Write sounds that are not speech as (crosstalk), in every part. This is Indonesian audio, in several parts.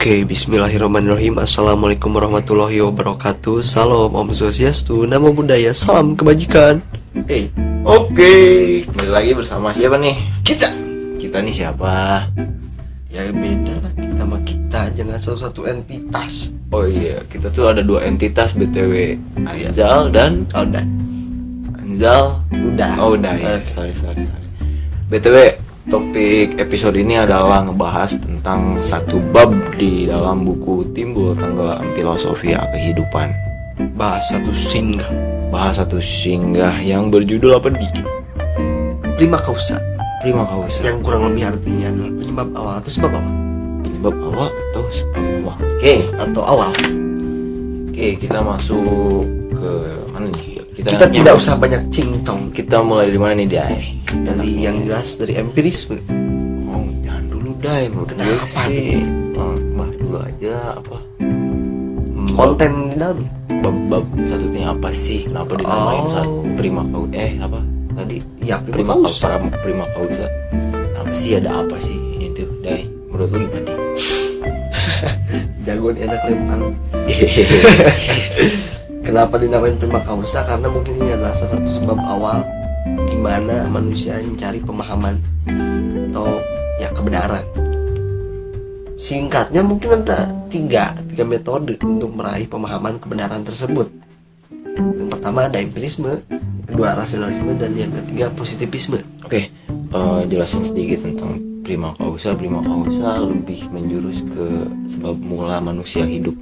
Oke, bismillahirrahmanirrahim. Assalamualaikum warahmatullahi wabarakatuh. Salam, Om Swastiastu, Nama budaya, salam kebajikan. Hey, Oke, kembali lagi bersama siapa nih? kita. Kita nih siapa? Ya beda lah. Kita sama kita Jangan satu-satu entitas. Oh iya, kita tuh ada dua entitas BTW Anjal dan udah Anjal. Udah. Oh udah ya, sorry sorry sorry. BTW, topik episode ini adalah ngebahas tentang satu bab di dalam buku Timbul Tenggelam Filosofia Kehidupan Bahasa tuh singgah Bahas satu singgah yang berjudul apa di? Prima causa Prima causa Yang kurang lebih artinya adalah penyebab awal Atau sebab apa? Penyebab awal atau sebab awal Oke, Atau awal Oke, kita masuk ke mana nih? Kita tidak usah banyak cincong Kita mulai dari mana nih, Dai? Dari yang jelas dari empirisme Oh, jangan dulu, Dai. Menurut gue Kenapa sih, oh, bahas dulu aja apa? Hmm, Konten di dalam Bab-bab satunya apa sih? Kenapa dinamain Oh. satu prima kau eh apa tadi? Ya, prima prima causa. causa. Prima causa. Kenapa sih ada apa sih ini tuh, Dai? Menurut lu gimana? (laughs) Jagoan enak lempar (laughs) Kenapa dinamain prima? Karena mungkin ini adalah salah satu sebab awal gimana manusia mencari pemahaman atau ya kebenaran. Singkatnya mungkin ada tiga tiga metode untuk meraih pemahaman kebenaran tersebut. Yang pertama ada empirisme, kedua rasionalisme, dan yang ketiga positivisme. Oke, eh, jelasin sedikit tentang prima causa. Prima causa lebih menjurus ke sebab mula manusia hidup.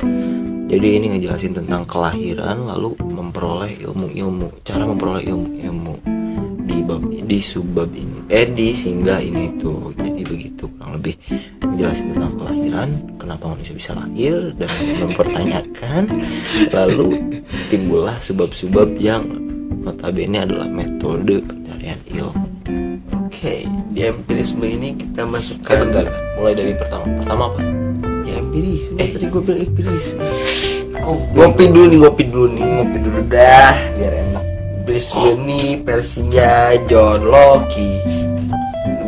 Jadi ini ngejelasin tentang kelahiran lalu memperoleh ilmu-ilmu, cara memperoleh ilmu-ilmu di bab di subbab ini. Eh di singgah ini tuh. Jadi begitu kurang lebih ngejelasin tentang kelahiran, kenapa manusia bisa lahir dan mempertanyakan lalu timbullah sebab-sebab yang notabene adalah metode pencarian ilmu. Oke, di empirisme ini kita Eh masukkan bentar, mulai dari pertama. Pertama apa? Ya empirisme. Eh, tadi gue bilang empirisme. ngopi dulu nih, ngopi dulu nih. Ngopi dulu dah, biar enak. Ini versinya John Locke.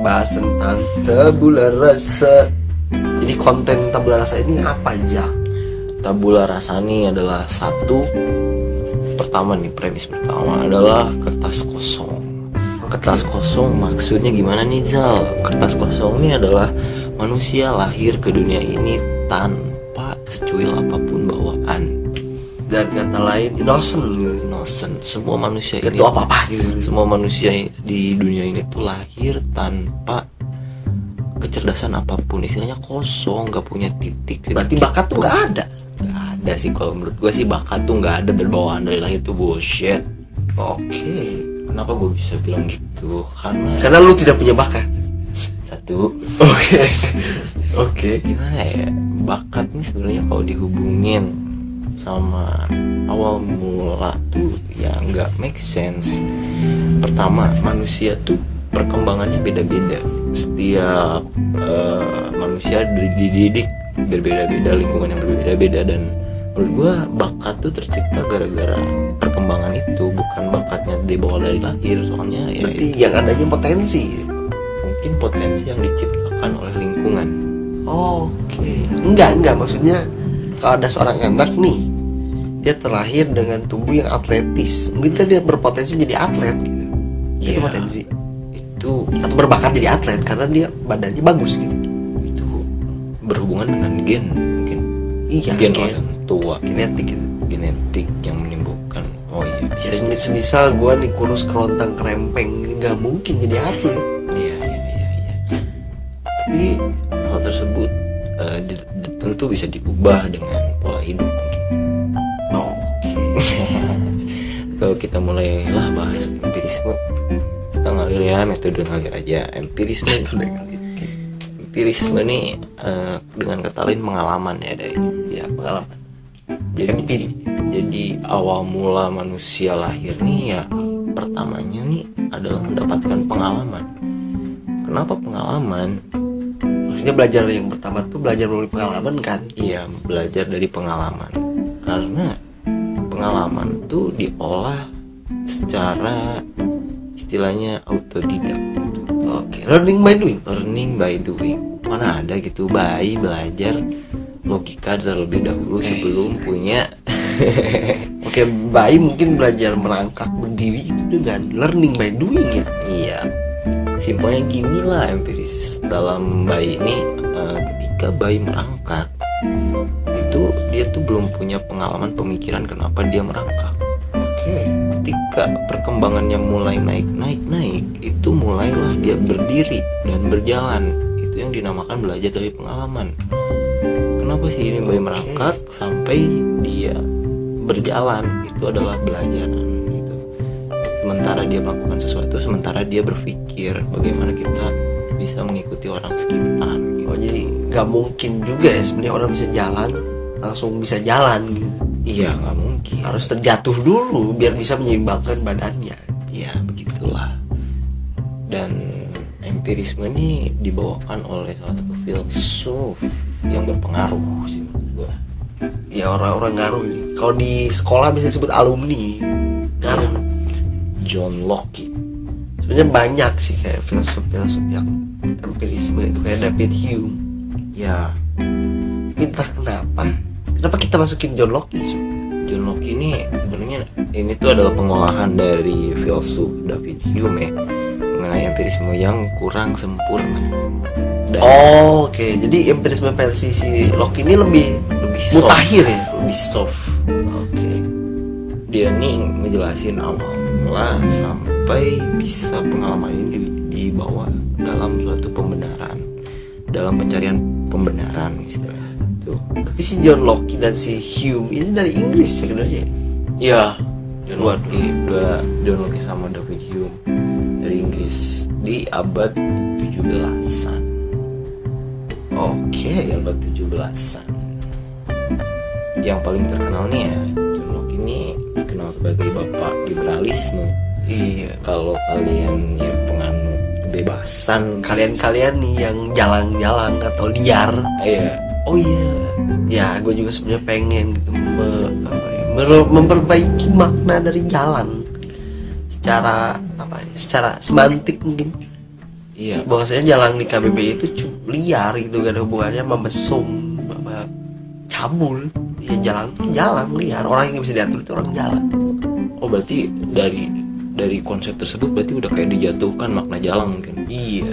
Bahas tentang tabula rasa. Jadi konten tabula rasa ini apa aja? Tabula rasa ini adalah satu pertama nih premis pertama adalah kertas kosong. Kertas kosong maksudnya gimana nih Zal? Kertas kosong ini adalah manusia lahir ke dunia ini tanpa secuil apa pun bawaan. Dan kata lain innocent gitu. Innocent. Semua manusia Gak ini apa-apa gitu. semua manusia di dunia ini tuh lahir tanpa kecerdasan apa pun istilahnya kosong nggak punya titik Berarti bakat tuh pun. gak ada. Nggak ada sih kalau menurut gue sih bakat tuh nggak ada berbawaan dari lahir tuh bullshit Oke. kenapa gue bisa bilang gitu karena Karena lu tidak punya bakat. Satu Oke. Oke. gimana ya bakat nih sebenarnya kalau dihubungin sama awal mula tuh ya nggak make sense pertama manusia tuh perkembangannya beda-beda setiap eh, manusia di- dididik berbeda-beda lingkungan yang berbeda-beda dan menurut gua bakat tuh tercipta gara-gara perkembangan itu bukan bakatnya dibawa dari lahir soalnya ya Berarti yang adanya potensi. Mungkin potensi yang diciptakan oleh lingkungan Oke, enggak enggak maksudnya kalau ada seorang anak nih dia terlahir dengan tubuh yang atletis, mungkin kan dia berpotensi menjadi atlet gitu. Itu Iya. potensi itu atau berbakat jadi atlet karena dia badannya bagus gitu. itu berhubungan dengan gen mungkin Iya, gen gen. orang tua Genetik gitu. genetik yang menimbulkan oh iya Ya, bisa semi- semisal gua nih kurus kerontang kerempeng nggak mungkin jadi atlet. Tapi hal tersebut di- tentu bisa diubah dengan pola hidup mungkin Oke. (laughs) kalau kita mulailah bahas empirisme kita ngalir ya metode ngalir aja empirisme empirisme nih eh, dengan kata lain pengalaman ya dari Ya pengalaman. Jadi- Empiri. Jadi awal mula manusia lahir nih ya pertamanya nih adalah mendapatkan pengalaman. Kenapa pengalaman? Maksudnya belajar yang pertama tuh belajar melalui pengalaman kan? Iya belajar dari pengalaman. Karena pengalaman tuh diolah secara istilahnya autodidak gitu. Oke, learning by doing. Learning by doing. Mana ada gitu bayi belajar logika terlebih dahulu sebelum punya (laughs) Oke, bayi mungkin belajar merangkak berdiri itu dengan learning by doing ya. iya simpelnya gini lah dalam bayi ini eh, ketika bayi merangkak itu dia tuh belum punya pengalaman pemikiran kenapa dia merangkak. Oke. ketika perkembangannya mulai naik naik naik itu mulailah dia berdiri dan berjalan. Itu yang dinamakan belajar dari pengalaman. Kenapa sih ini bayi merangkak sampai dia berjalan? Itu adalah belajaran gitu. Sementara dia melakukan sesuatu sementara dia berpikir bagaimana kita bisa mengikuti orang sekitar gitu. Oh jadi nggak mungkin juga ya sebenarnya orang bisa jalan langsung bisa jalan gitu. iya nggak mungkin Harus terjatuh dulu biar bisa menyeimbangkan badannya. ya begitulah dan empirisme ini dibawakan oleh salah satu filsuf yang berpengaruh sih gua Ya orang-orang ngaruh ini. Kalau di sekolah bisa disebut alumni. Ngaruh. John Locke Sebenarnya banyak sih kayak filsuf-filsuf yang empirisme itu kayak David Hume. ya Tapi entah kenapa. Kenapa kita masukin John Locke Su? John Locke ini sebenarnya ini tuh adalah pengolahan dari filsuf David Hume ya, mengenai empirisme yang kurang sempurna dan Oh, oke. Jadi empirisme versi si Locke ini lebih lebih soft, mutakhir ya. lebih soft Oke. dia nih ngejelasin awal mula sampai bisa pengalaman ini di- dibawa dalam suatu pembenaran dalam pencarian pembenaran istilahnya tuh Tapi si John Locke dan si Hume ini dari Inggris sebenarnya. ya John Waduh. Locke dua John Locke sama David Hume dari Inggris di abad 17-an Oke. di abad 17-an yang paling terkenal nih ya John Locke ini dikenal sebagai bapak liberalisme Iya. kalau kalian ya penganut kebebasan. Kalian-kalian nih yang jalan-jalan atau liar, iya. Oh iya. Ya gue juga sebenarnya pengen gitu me- apa ya, memperbaiki makna dari jalan. Secara apa ya, secara semantik mungkin. Iya. Bahwasanya jalan di KBBI itu liar gitu gak ada hubungannya sama mesum sama cabul. Ya jalan jalan liar. Orang yang bisa diatur itu orang jalan. Oh berarti dari dari konsep tersebut berarti udah kayak dijatuhkan makna jalan mungkin. Iya.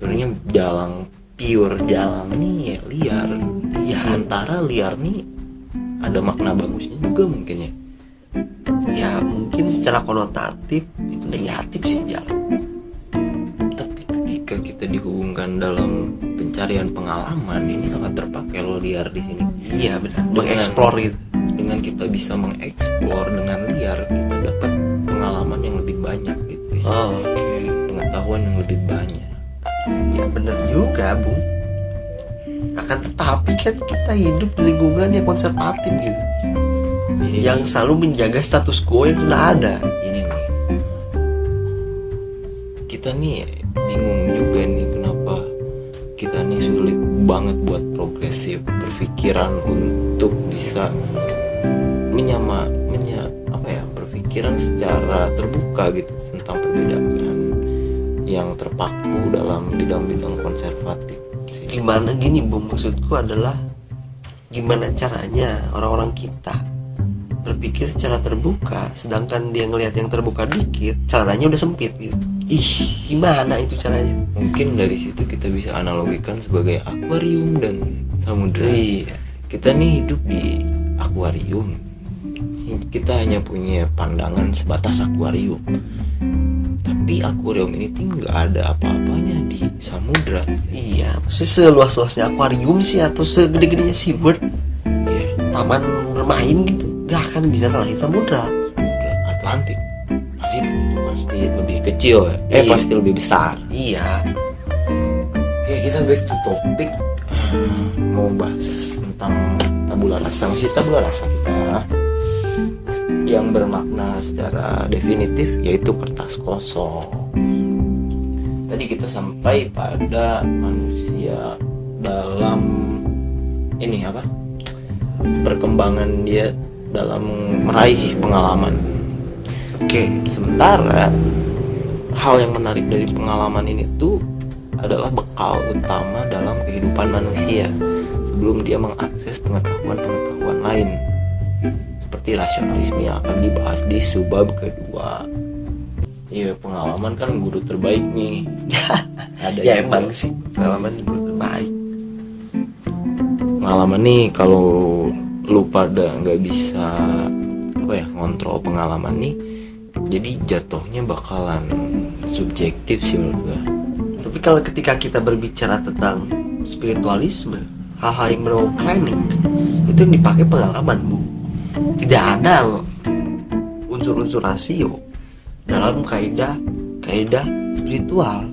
Sebenarnya jalan pure jalan nih liar. Iya. sementara liar nih ada makna bagusnya juga mungkin ya. Ya mungkin secara konotatif itu negatif sih jalan. Tapi ketika kita dihubungkan dalam pencarian pengalaman ini sangat terpakai lo liar di sini. Iya benar. Mengeksplor gitu. dengan kita bisa mengeksplor dengan liar kita yang lebih banyak gitu. Is. oh, oke. pengetahuan yang lebih banyak. Ya benar juga bu. Akan tetapi kan kita hidup di lingkungan yang konservatif gitu. Ini yang selalu menjaga status quo yang sudah ada. Ini nih. Kita nih bingung juga nih kenapa kita nih sulit banget buat progresif berpikiran untuk bisa menyama menya apa berpikiran secara terbuka gitu tentang perbedaan yang terpaku dalam bidang-bidang konservatif sih. Gimana gini bu? Maksudku adalah gimana caranya orang-orang kita berpikir secara terbuka sedangkan dia ngelihat yang terbuka dikit caranya udah sempit gitu. Ih. Gimana itu caranya? Mungkin dari situ kita bisa analogikan sebagai akuarium dan samudra iya. Kita nih hidup di akuarium kita hanya punya pandangan sebatas akuarium. Tapi akuarium ini tuh nggak ada apa-apanya di samudra. Iya maksudnya seluas-luasnya akuarium sih atau segede-gedenya SeaWorld ya taman bermain gitu. Gak akan bisa kalahin samudra. Samudra Atlantik. Pasti pasti lebih kecil ya. Eh Iya. pasti lebih besar. Iya. Oke kita back to topik Hmm, mau bahas tentang tabula rasa. Masih tabula rasa kita yang bermakna secara definitif yaitu kertas kosong. Tadi kita sampai pada manusia dalam ini apa? Perkembangan dia dalam meraih pengalaman. Oke Sementara hal yang menarik dari pengalaman ini tuh adalah bekal utama dalam kehidupan manusia. sebelum dia mengakses pengetahuan-pengetahuan lain seperti rasionalisme yang akan dibahas di subbab kedua. Iya pengalaman kan guru terbaik nih. (laughs) Ada ya yang emang sih pengalaman guru terbaik. Pengalaman nih kalau lu pada nggak bisa apa ya ngontrol pengalaman nih jadi jatuhnya bakalan subjektif sih menurut gua. Tapi kalau ketika kita berbicara tentang spiritualisme hal-hal yang berbau klinik itu yang dipakai pengalaman bu tidak ada unsur-unsur rasio dalam kaidah kaidah spiritual.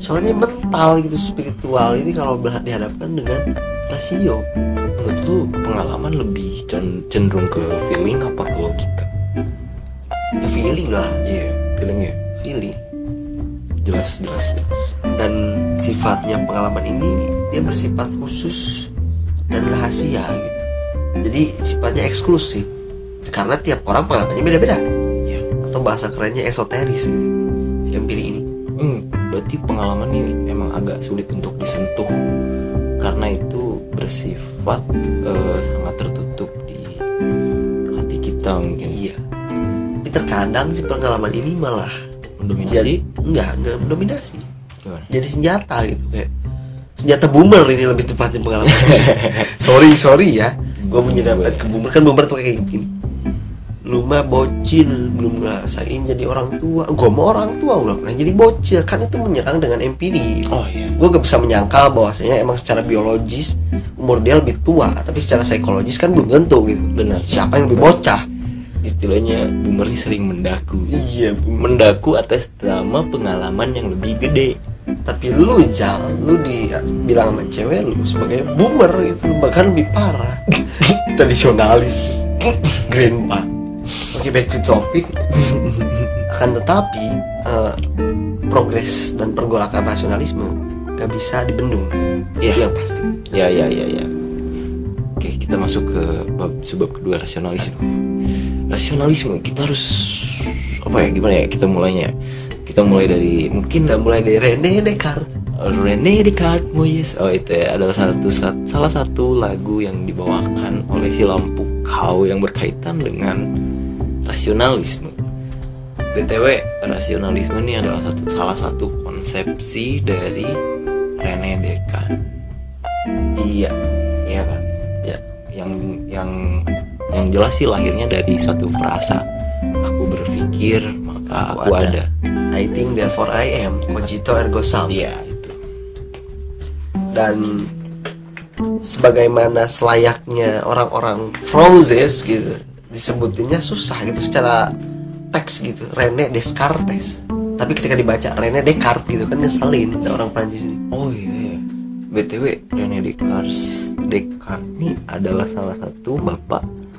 Soalnya mental gitu spiritual. Ini kalau dihadapkan dengan rasio menurut lu pengalaman lebih cen- cenderung ke feeling apa ke logika? Ya feeling lah. Iya feelingnya. Feeling. Jelas jelas jelas. Dan sifatnya pengalaman ini dia bersifat khusus dan rahasia gitu jadi sifatnya eksklusif. Karena tiap orang pengalamannya beda-beda. Ya atau bahasa kerennya esoteris gitu. Si pilih ini. Hmm, berarti pengalaman ini emang agak sulit untuk disentuh. Karena itu bersifat eh, sangat tertutup di hati kita mungkin. Iya. Tapi terkadang si pengalaman ini malah mendominasi? jadi enggak enggak mendominasi. Gimana? Jadi senjata gitu kayak senjata boomer ini lebih tepatnya pengalaman (laughs) sorry sorry ya gue menyerempet ke boomer kan boomer tuh kayak gini. Lu mah bocil belum ngerasain jadi orang tua. Gue mau orang tua udah pernah jadi bocil. Kan itu menyerang dengan empiri oh iya. Gue gak bisa menyangkal bahwasanya emang secara biologis umur dia lebih tua tapi secara psikologis kan belum tentu gitu. Benar. siapa yang lebih bocah? Istilahnya boomer ini sering mendaku. Iya mendaku atas drama pengalaman yang lebih gede tapi lu jal lu di bilang sama cewek lu sebagai boomer gitu bahkan lebih parah. (laughs) Tradisionalis. Grandpa oke back to topic. Akan tetapi eh, progres dan pergolakan rasionalisme gak bisa dibendung. Iya. itu yang pasti. Ya ya ya ya. Oke kita masuk ke bab sebab kedua rasionalisme. Rasionalisme kita harus apa ya gimana ya kita mulainya kita mulai dari mungkin kita mulai dari Rene Descartes. Rene Descartes Moyes oh itu ya adalah salah satu salah satu lagu yang dibawakan oleh si lampu kau yang berkaitan dengan rasionalisme. Btw rasionalisme ini adalah satu salah satu konsepsi dari Rene Descartes. Iya iya kan? Ya yang yang yang jelas sih lahirnya dari suatu frasa. Aku berpikir maka aku, Aku ada, ada. I think therefore I am cogito ergo sum. Iya. Itu dan sebagaimana selayaknya orang-orang Frozes gitu disebutinnya susah gitu secara teks gitu. Rene Descartes. Tapi ketika dibaca Rene Descartes gitu kan ngeselin orang Prancis ini. Oh iya, iya. btw Rene Descartes Descartes ini adalah salah satu bapak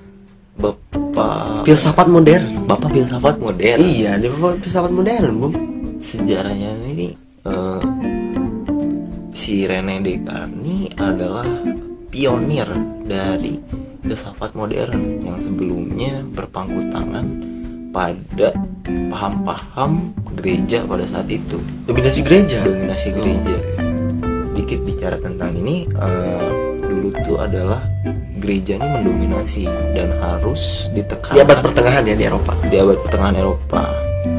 bapak. Filsafat modern. Bapak filsafat modern. Iya dia bapak filsafat modern bung. Sejarahnya ini eh, si Rene Descartes ini adalah pionir dari filsafat modern yang sebelumnya berpangku tangan pada paham-paham gereja pada saat itu. Dominasi gereja? Dominasi gereja. Sedikit bicara tentang ini eh, dulu tuh adalah gereja ini mendominasi dan harus ditekankan di abad pertengahan ya di Eropa. Di abad pertengahan Eropa.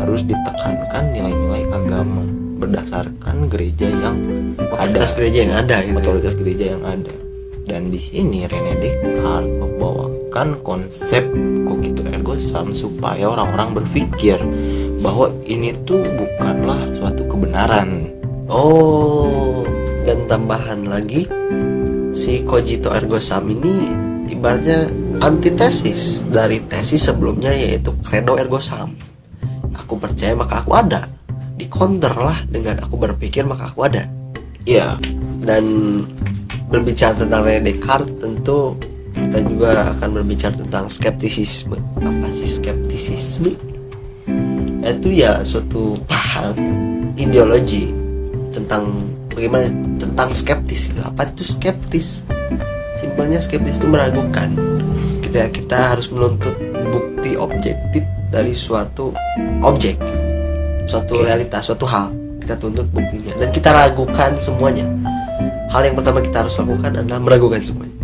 Harus ditekankan nilai-nilai agama berdasarkan gereja yang ada. Otoritas gereja yang ada gitu otoritas gereja yang ada. Dan di sini Rene Descartes membawakan konsep cogito ergo sum supaya orang-orang berpikir bahwa ini tuh bukanlah suatu kebenaran. Oh, dan tambahan lagi si cogito ergo sum ini ibaratnya antitesis dari tesis sebelumnya yaitu credo ergo sum. Aku percaya maka aku ada. Di counter lah dengan aku berpikir maka aku ada. ya Dan berbicara tentang Rene Descartes tentu kita juga akan berbicara tentang skeptisisme. Apa sih skeptisisme? Itu ya suatu paham ideologi tentang bagaimana tentang skeptis. Apa itu skeptis? Simpelnya skeptis itu meragukan. Kita kita harus menuntut bukti objektif dari suatu objek suatu realitas suatu hal. Kita tuntut buktinya. Dan kita ragukan semuanya. Hal yang pertama kita harus lakukan adalah meragukan semuanya.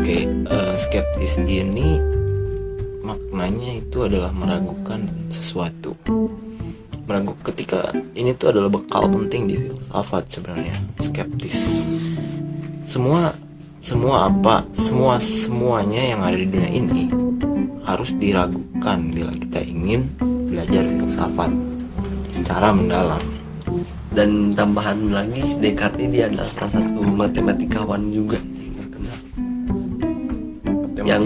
Oke, eh, skeptis ini maknanya itu adalah meragukan sesuatu. Meragu ketika ini tuh adalah bekal penting di filsafat sebenarnya, skeptis. Semua semua apa, semua semuanya yang ada di dunia ini harus diragukan bila kita ingin belajar filsafat secara mendalam. dan tambahan lagi Descartes ini dia adalah salah satu matematikawan juga. Yang terkenal yang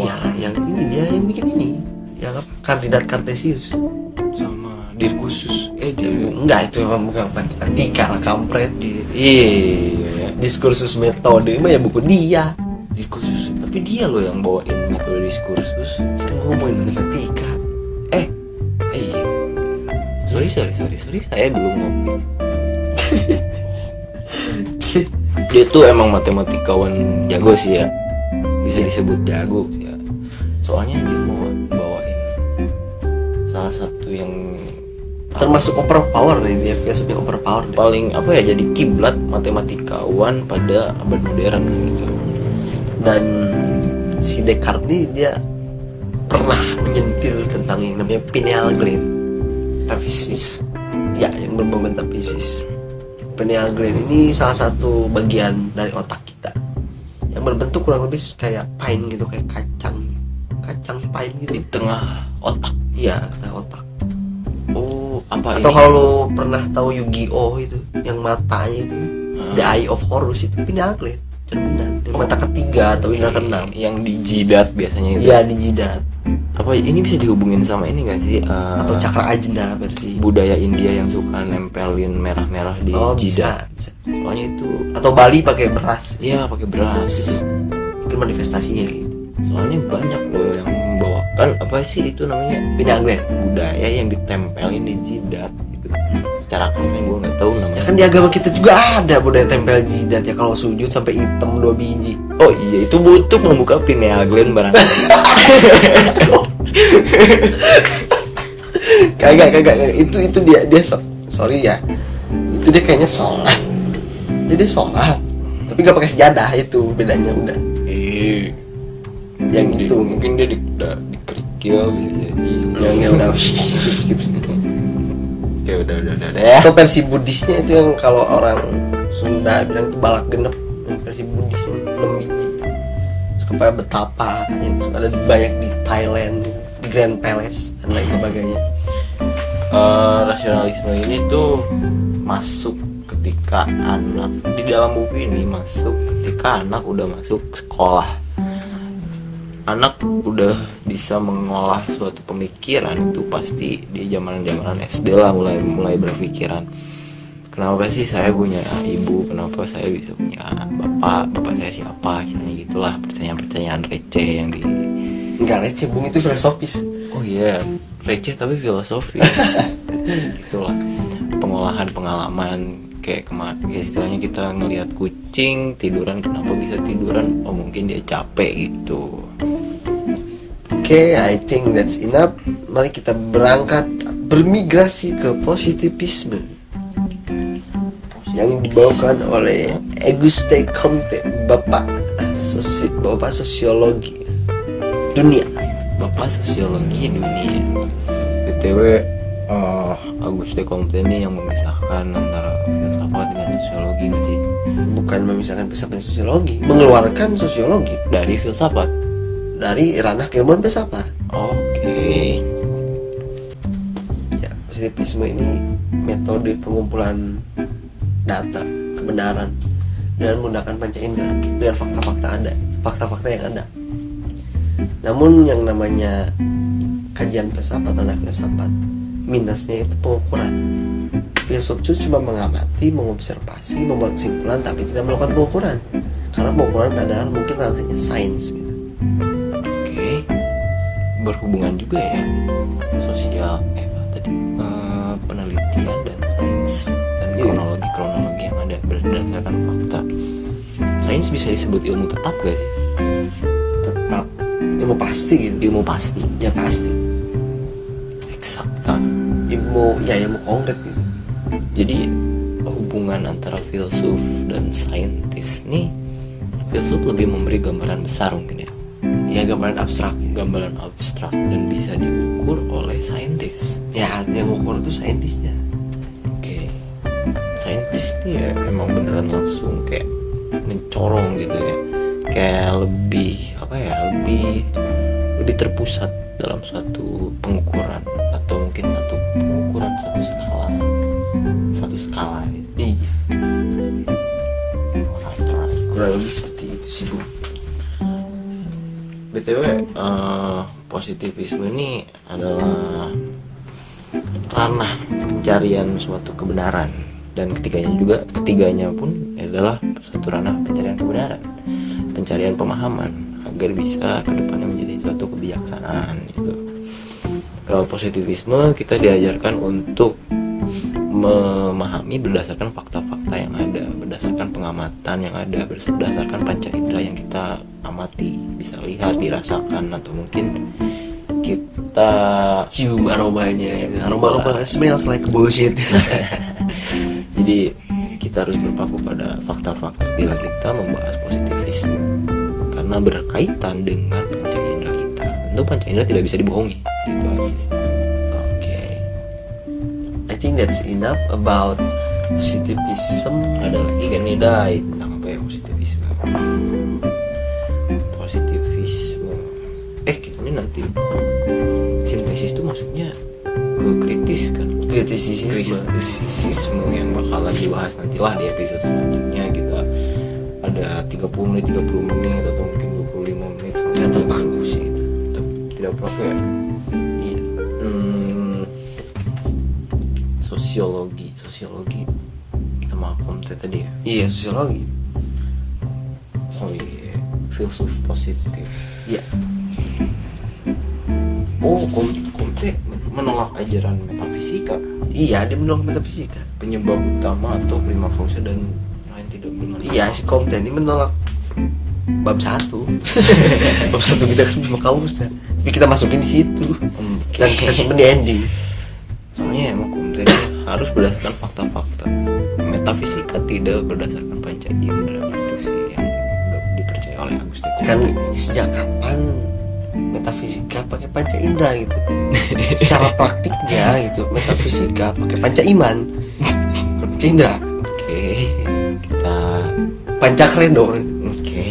iya yang ini dia yang bikin ini. Yang apa? Kandidat Cartesius sama diskursus eh dia enggak itu bukan matematika lah kampret di iya diskursus metode mah ya buku dia. Diskursus tapi dia loh yang bawain metode diskursus. Kan ngomongin matematika. Eh eh iya. Sorry sorry sorry sorry saya belum ngopi. (laughs) Dia tuh emang matematikawan jago sih ya. Bisa disebut jago sih ya. Soalnya dia termasuk overpower nih dia filsafnya overpower deh. paling apa ya jadi kiblat matematikawan pada abad modern gitu. Dan si Descartes ini dia pernah menyentil tentang yang namanya pineal gland. Metafisis ya yang berbau metafisis pineal gland ini salah satu bagian dari otak kita. Yang berbentuk kurang lebih kayak pine gitu kayak kacang. Kacang pine gitu. Di tengah otak. Iya nah otak apa atau ini kalau lu pernah tahu Yu-Gi-Oh! itu yang matanya itu The Eye of Horus itu pineal gland cerminan. Yang mata ketiga atau indera keenam. yang di jidat biasanya itu. Iya di jidat. Apa ini bisa dihubungin sama ini gak sih? Eh, atau cakra ajna versi. budaya India yang suka nempelin merah-merah di oh jidat. bisa, bisa. Soalnya itu atau Bali pakai beras. Ya pakai beras. Mungkin manifestasinya gitu. Soalnya banyak loh yang membawakan apa sih itu namanya? Pineal gland budaya yang ditempelin di jidat gitu. Secara kasarnya gue nggak tahu ya namanya kan di agama kita juga ada budaya tempel jidat ya kalau sujud sampai hitam dua biji. Oh iya itu butuh membuka pineal gland barangkali (laughs) kagak kagak itu itu dia dia so- sorry ya. Itu dia kayaknya sholat. Jadi dia sholat tapi nggak pakai sejadah itu bedanya udah. Eh. Yang itu. mungkin dia di, da- dikerikil bisa jadi. Yang yang udah. Skip, skip, oke udah udah udah deh atau versi Buddhisnya itu yang kalau orang Sunda bilang itu balak genep. Yang versi Buddhisnya enam biji kepada betapa yang suka ada banyak di Thailand di Grand Palace dan lain sebagainya. Eh, rasionalisme ini tuh masuk ketika anak di dalam buku ini masuk ketika anak udah masuk sekolah anak udah bisa mengolah suatu pemikiran itu pasti di zaman zamanan SD lah mulai mulai berpikiran. Kenapa sih saya punya ibu? Kenapa saya bisa punya bapak? Bapak saya siapa? Istilahnya gitulah pertanyaan-pertanyaan receh yang di nggak receh bung itu filosofis. Oh iya, receh tapi filosofis. (laughs) Itulah pengolahan pengalaman kayak kemarin kayak istilahnya kita ngelihat kucing tiduran kenapa bisa tiduran? Oh mungkin dia capek gitu oke I think that's enough. Mari kita berangkat bermigrasi ke positivisme. Yang dibawakan oleh Auguste Comte bapak sosi bapak sosiologi dunia. Bapak sosiologi dunia. Btw eh, Auguste Comte ini yang memisahkan antara filsafat dengan sosiologi nggak sih? Bukan memisahkan filsafat dan sosiologi mengeluarkan sosiologi dari filsafat dari ranah keilmuan filsafat oke. Ya positivisme ini metode pengumpulan data kebenaran dengan menggunakan panca indera dengan fakta-fakta ada fakta-fakta yang ada. Namun yang namanya kajian filsafat atau filsafat minusnya itu pengukuran. Filsuf itu cuma mengamati mengobservasi membuat kesimpulan tapi tidak melakukan pengukuran. Karena pengukuran adalah mungkin ranahnya sains gitu. Berhubungan juga ya sosial eh apa tadi Eh, penelitian dan sains dan Iya. kronologi kronologi yang ada berdasarkan fakta. Sains bisa disebut ilmu tetap gak sih? tetap ilmu pasti gitu Ilmu pasti, ya pasti eksakta. ilmu ya ilmu konkret gitu Jadi hubungan hubungan antara filsuf dan saintis nih filsuf lebih memberi gambaran besar mungkin ya ya gambaran abstrak gambaran abstrak dan bisa diukur oleh saintis. Ya yang ukur itu saintisnya. Oke. Saintis tuh ya emang beneran langsung kayak mencorong gitu ya. Kayak lebih apa ya lebih lebih terpusat dalam suatu pengukuran atau mungkin satu pengukuran satu skala. Satu skala. Gitu. iya. Alright, alright. kurang lebih seperti itu sih bu btw eh, positivisme ini adalah ranah pencarian suatu kebenaran. Dan ketiganya juga ketiganya pun adalah satu ranah pencarian kebenaran. Pencarian pemahaman agar bisa ke depannya menjadi suatu kebijaksanaan gitu. Kalau positivisme kita diajarkan untuk memahami berdasarkan fakta-fakta yang ada berdasarkan pengamatan yang ada berdasarkan panca indera yang kita amati bisa lihat dirasakan atau mungkin kita cium aromanya itu aroma aroma smells like bullshit. (laughs) Jadi kita harus berpaku pada fakta-fakta. Bila kita membahas positivisme karena berkaitan dengan panca indera kita. Tentu panca indera tidak bisa dibohongi. Gitu aja sih. Oke. I think that's enough about positivism. Ada lagi kan nih Dai? Tentang apa ya positivisme nanti. Sintesis itu maksudnya ke kritis kan? Kritisisme. Kritisisme yang bakalan dibahas nantilah di episode selanjutnya. Kita ada 30 menit 30 menit atau mungkin 25 menit nggak terpaku sih. Tetap tidak perlu ya iya. Hmm, sosiologi. Sosiologi sama konten tadi ya? Iya sosiologi. Oh iya filsuf positif. Iya oh kom komte menolak ajaran metafisika. Iya dia menolak metafisika. Penyebab utama atau prima causa dan lain tidak dengan iya si Komten ini menolak bab satu. (laughs) Bab satu kita kan kamus ya tapi kita masukin di situ. Oke. dan kita simpen di ending. Soalnya emang komte harus berdasarkan fakta-fakta. Metafisika tidak berdasarkan panca indera. Itu sih yang dipercaya oleh Agustin kan sejak kapan metafisika pakai panca indera gitu. Secara praktiknya gitu metafisika pakai panca iman. Panca indera. Oke. Kita panca kredo oke.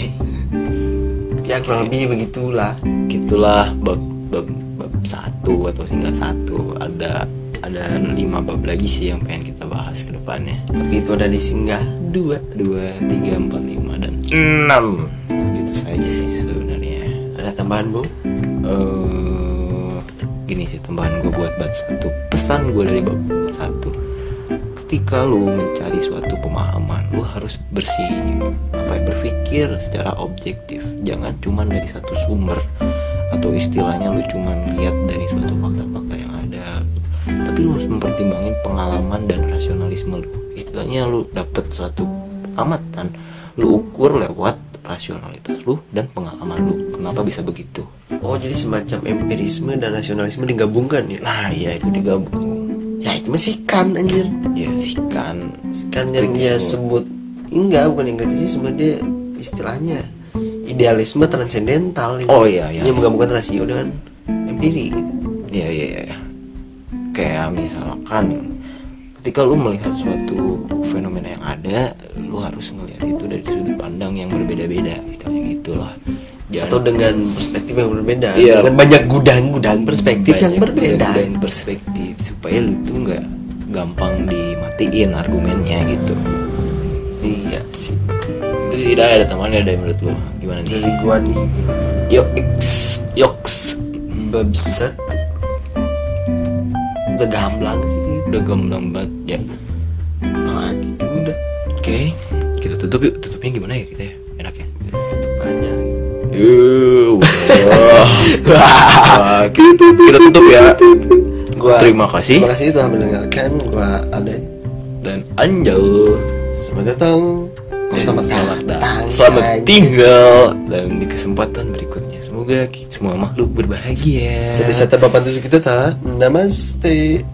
Ya kurang lebih begitulah. Gitulah bab bab bab satu atau singgah satu. Ada ada lima bab lagi sih yang pengen kita bahas ke depannya. Tapi itu ada di singgah dua. Dua tiga empat lima dan enam. Gitu saja sih tambahan bu? Eh gini sih tambahan gue buat bab satu. Pesan gue dari bab satu. Ketika lu mencari suatu pemahaman lu harus bersih apa ya berpikir secara objektif. Jangan cuma dari satu sumber atau istilahnya lu cuma lihat dari suatu fakta-fakta yang ada. Tapi lu harus mempertimbangkan pengalaman dan rasionalisme lu. Istilahnya lu dapet suatu amatan lu ukur lewat rasionalitas lu dan pengalaman lu. Kenapa bisa begitu? Oh jadi semacam empirisme dan nasionalisme digabungkan ya? Nah ya itu digabung. Ya itu masih kan anjir. Ya sih kan kan yang dia sebut. Enggak bukan yang kritisisme dia istilahnya idealisme transendental. Oh, iya, iya. yang menggabungkan rasio dengan empiri gitu. Ya ya ya. kayak misalkan ketika lu melihat suatu fenomena yang ada lu harus ngelihat itu dari sudut pandang yang berbeda-beda istilahnya gitulah. Atau dengan perspektif yang berbeda Iya. dengan banyak gudang-gudang perspektif yang berbeda. beda-bedain perspektif supaya lu tuh nggak gampang dimatiin argumennya gitu. Iya. Sih itu sih dah ada temannya ada menurut lu? Gimana nih? Dari gua nih. Yoks. Yoks. Babset udah gamblang sih. Gitu udah gamblang banget. Ya nah, udah. Oke. Kita tutup yuk. Tutupnya gimana ya kita ya? Enaknya tutup aja. Yuh. Wah, kita, (laughs) kita tutup ya. gua Terima kasih. terima kasih telah mendengarkan. Gua ada dan Anjal. selamat datang. Oh, selamat, selamat datang. Selamat tinggal. Dan di kesempatan berikutnya semoga semua makhluk berbahagia. sebisa terpapan tujuh kita tak namaste